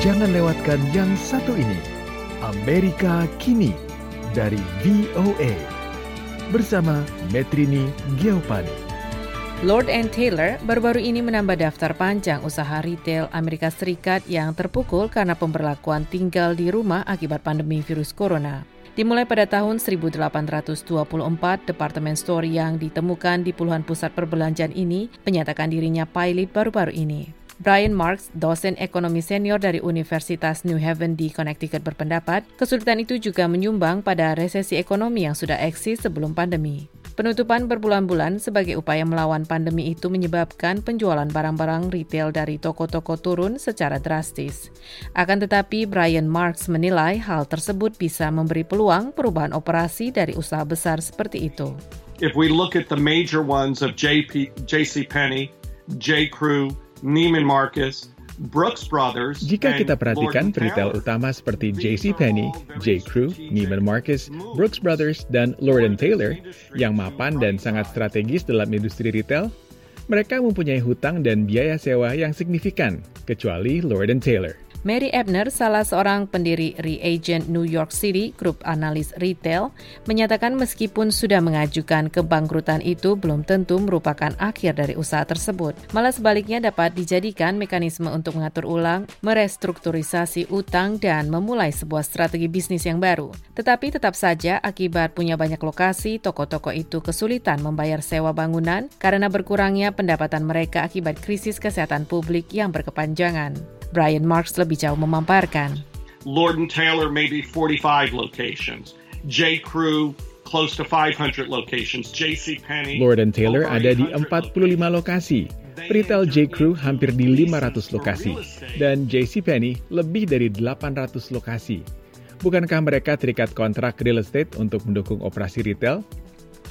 jangan lewatkan yang satu ini. Amerika Kini dari VOA. Bersama Metrini Geopani. Lord and Taylor baru-baru ini menambah daftar panjang usaha retail Amerika Serikat yang terpukul karena pemberlakuan tinggal di rumah akibat pandemi virus corona. Dimulai pada tahun 1824, departemen store yang ditemukan di puluhan pusat perbelanjaan ini menyatakan dirinya pilot baru-baru ini. Brian Marks, dosen ekonomi senior dari Universitas New Haven di Connecticut berpendapat, kesulitan itu juga menyumbang pada resesi ekonomi yang sudah eksis sebelum pandemi. Penutupan berbulan-bulan sebagai upaya melawan pandemi itu menyebabkan penjualan barang-barang retail dari toko-toko turun secara drastis. Akan tetapi, Brian Marks menilai hal tersebut bisa memberi peluang perubahan operasi dari usaha besar seperti itu. If we look at the major ones of JP, JC Penney, J. Crew, Neiman Marcus, jika kita perhatikan retail utama seperti J.C. Penney, J. Crew, Neiman Marcus, Brooks Brothers, dan Lord Taylor yang mapan dan sangat strategis dalam industri retail, mereka mempunyai hutang dan biaya sewa yang signifikan, kecuali Lord Taylor. Mary Ebner, salah seorang pendiri Reagent New York City, grup analis retail, menyatakan meskipun sudah mengajukan kebangkrutan itu belum tentu merupakan akhir dari usaha tersebut. Malah sebaliknya dapat dijadikan mekanisme untuk mengatur ulang, merestrukturisasi utang, dan memulai sebuah strategi bisnis yang baru. Tetapi tetap saja akibat punya banyak lokasi, toko-toko itu kesulitan membayar sewa bangunan karena berkurangnya pendapatan mereka akibat krisis kesehatan publik yang berkepanjangan. Brian Marks lebih jauh memamparkan. Lord and Taylor maybe 45 locations. J. Crew close to 500 locations. JC Penney Lord and Taylor ada di 45 lokasi. Retail J. Crew hampir di 500 lokasi dan JC Penney lebih dari 800 lokasi. Bukankah mereka terikat kontrak real estate untuk mendukung operasi retail?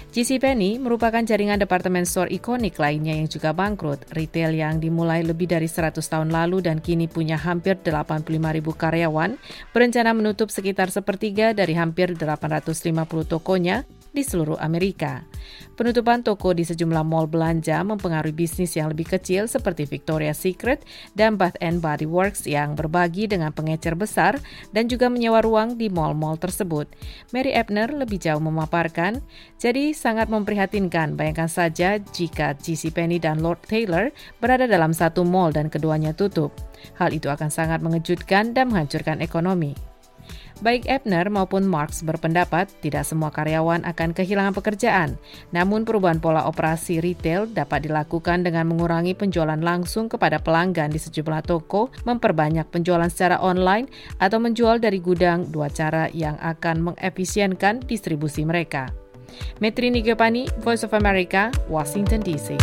JCPenney merupakan jaringan departemen store ikonik lainnya yang juga bangkrut. Retail yang dimulai lebih dari 100 tahun lalu dan kini punya hampir 85 ribu karyawan, berencana menutup sekitar sepertiga dari hampir 850 tokonya di seluruh Amerika. Penutupan toko di sejumlah mall belanja mempengaruhi bisnis yang lebih kecil seperti Victoria's Secret dan Bath and Body Works yang berbagi dengan pengecer besar dan juga menyewa ruang di mall-mall tersebut. Mary Ebner lebih jauh memaparkan, jadi sangat memprihatinkan bayangkan saja jika JCPenney dan Lord Taylor berada dalam satu mall dan keduanya tutup. Hal itu akan sangat mengejutkan dan menghancurkan ekonomi. Baik Ebner maupun Marx berpendapat tidak semua karyawan akan kehilangan pekerjaan, namun perubahan pola operasi retail dapat dilakukan dengan mengurangi penjualan langsung kepada pelanggan di sejumlah toko, memperbanyak penjualan secara online, atau menjual dari gudang dua cara yang akan mengefisienkan distribusi mereka. Metri Nigepani, Voice of America, Washington DC.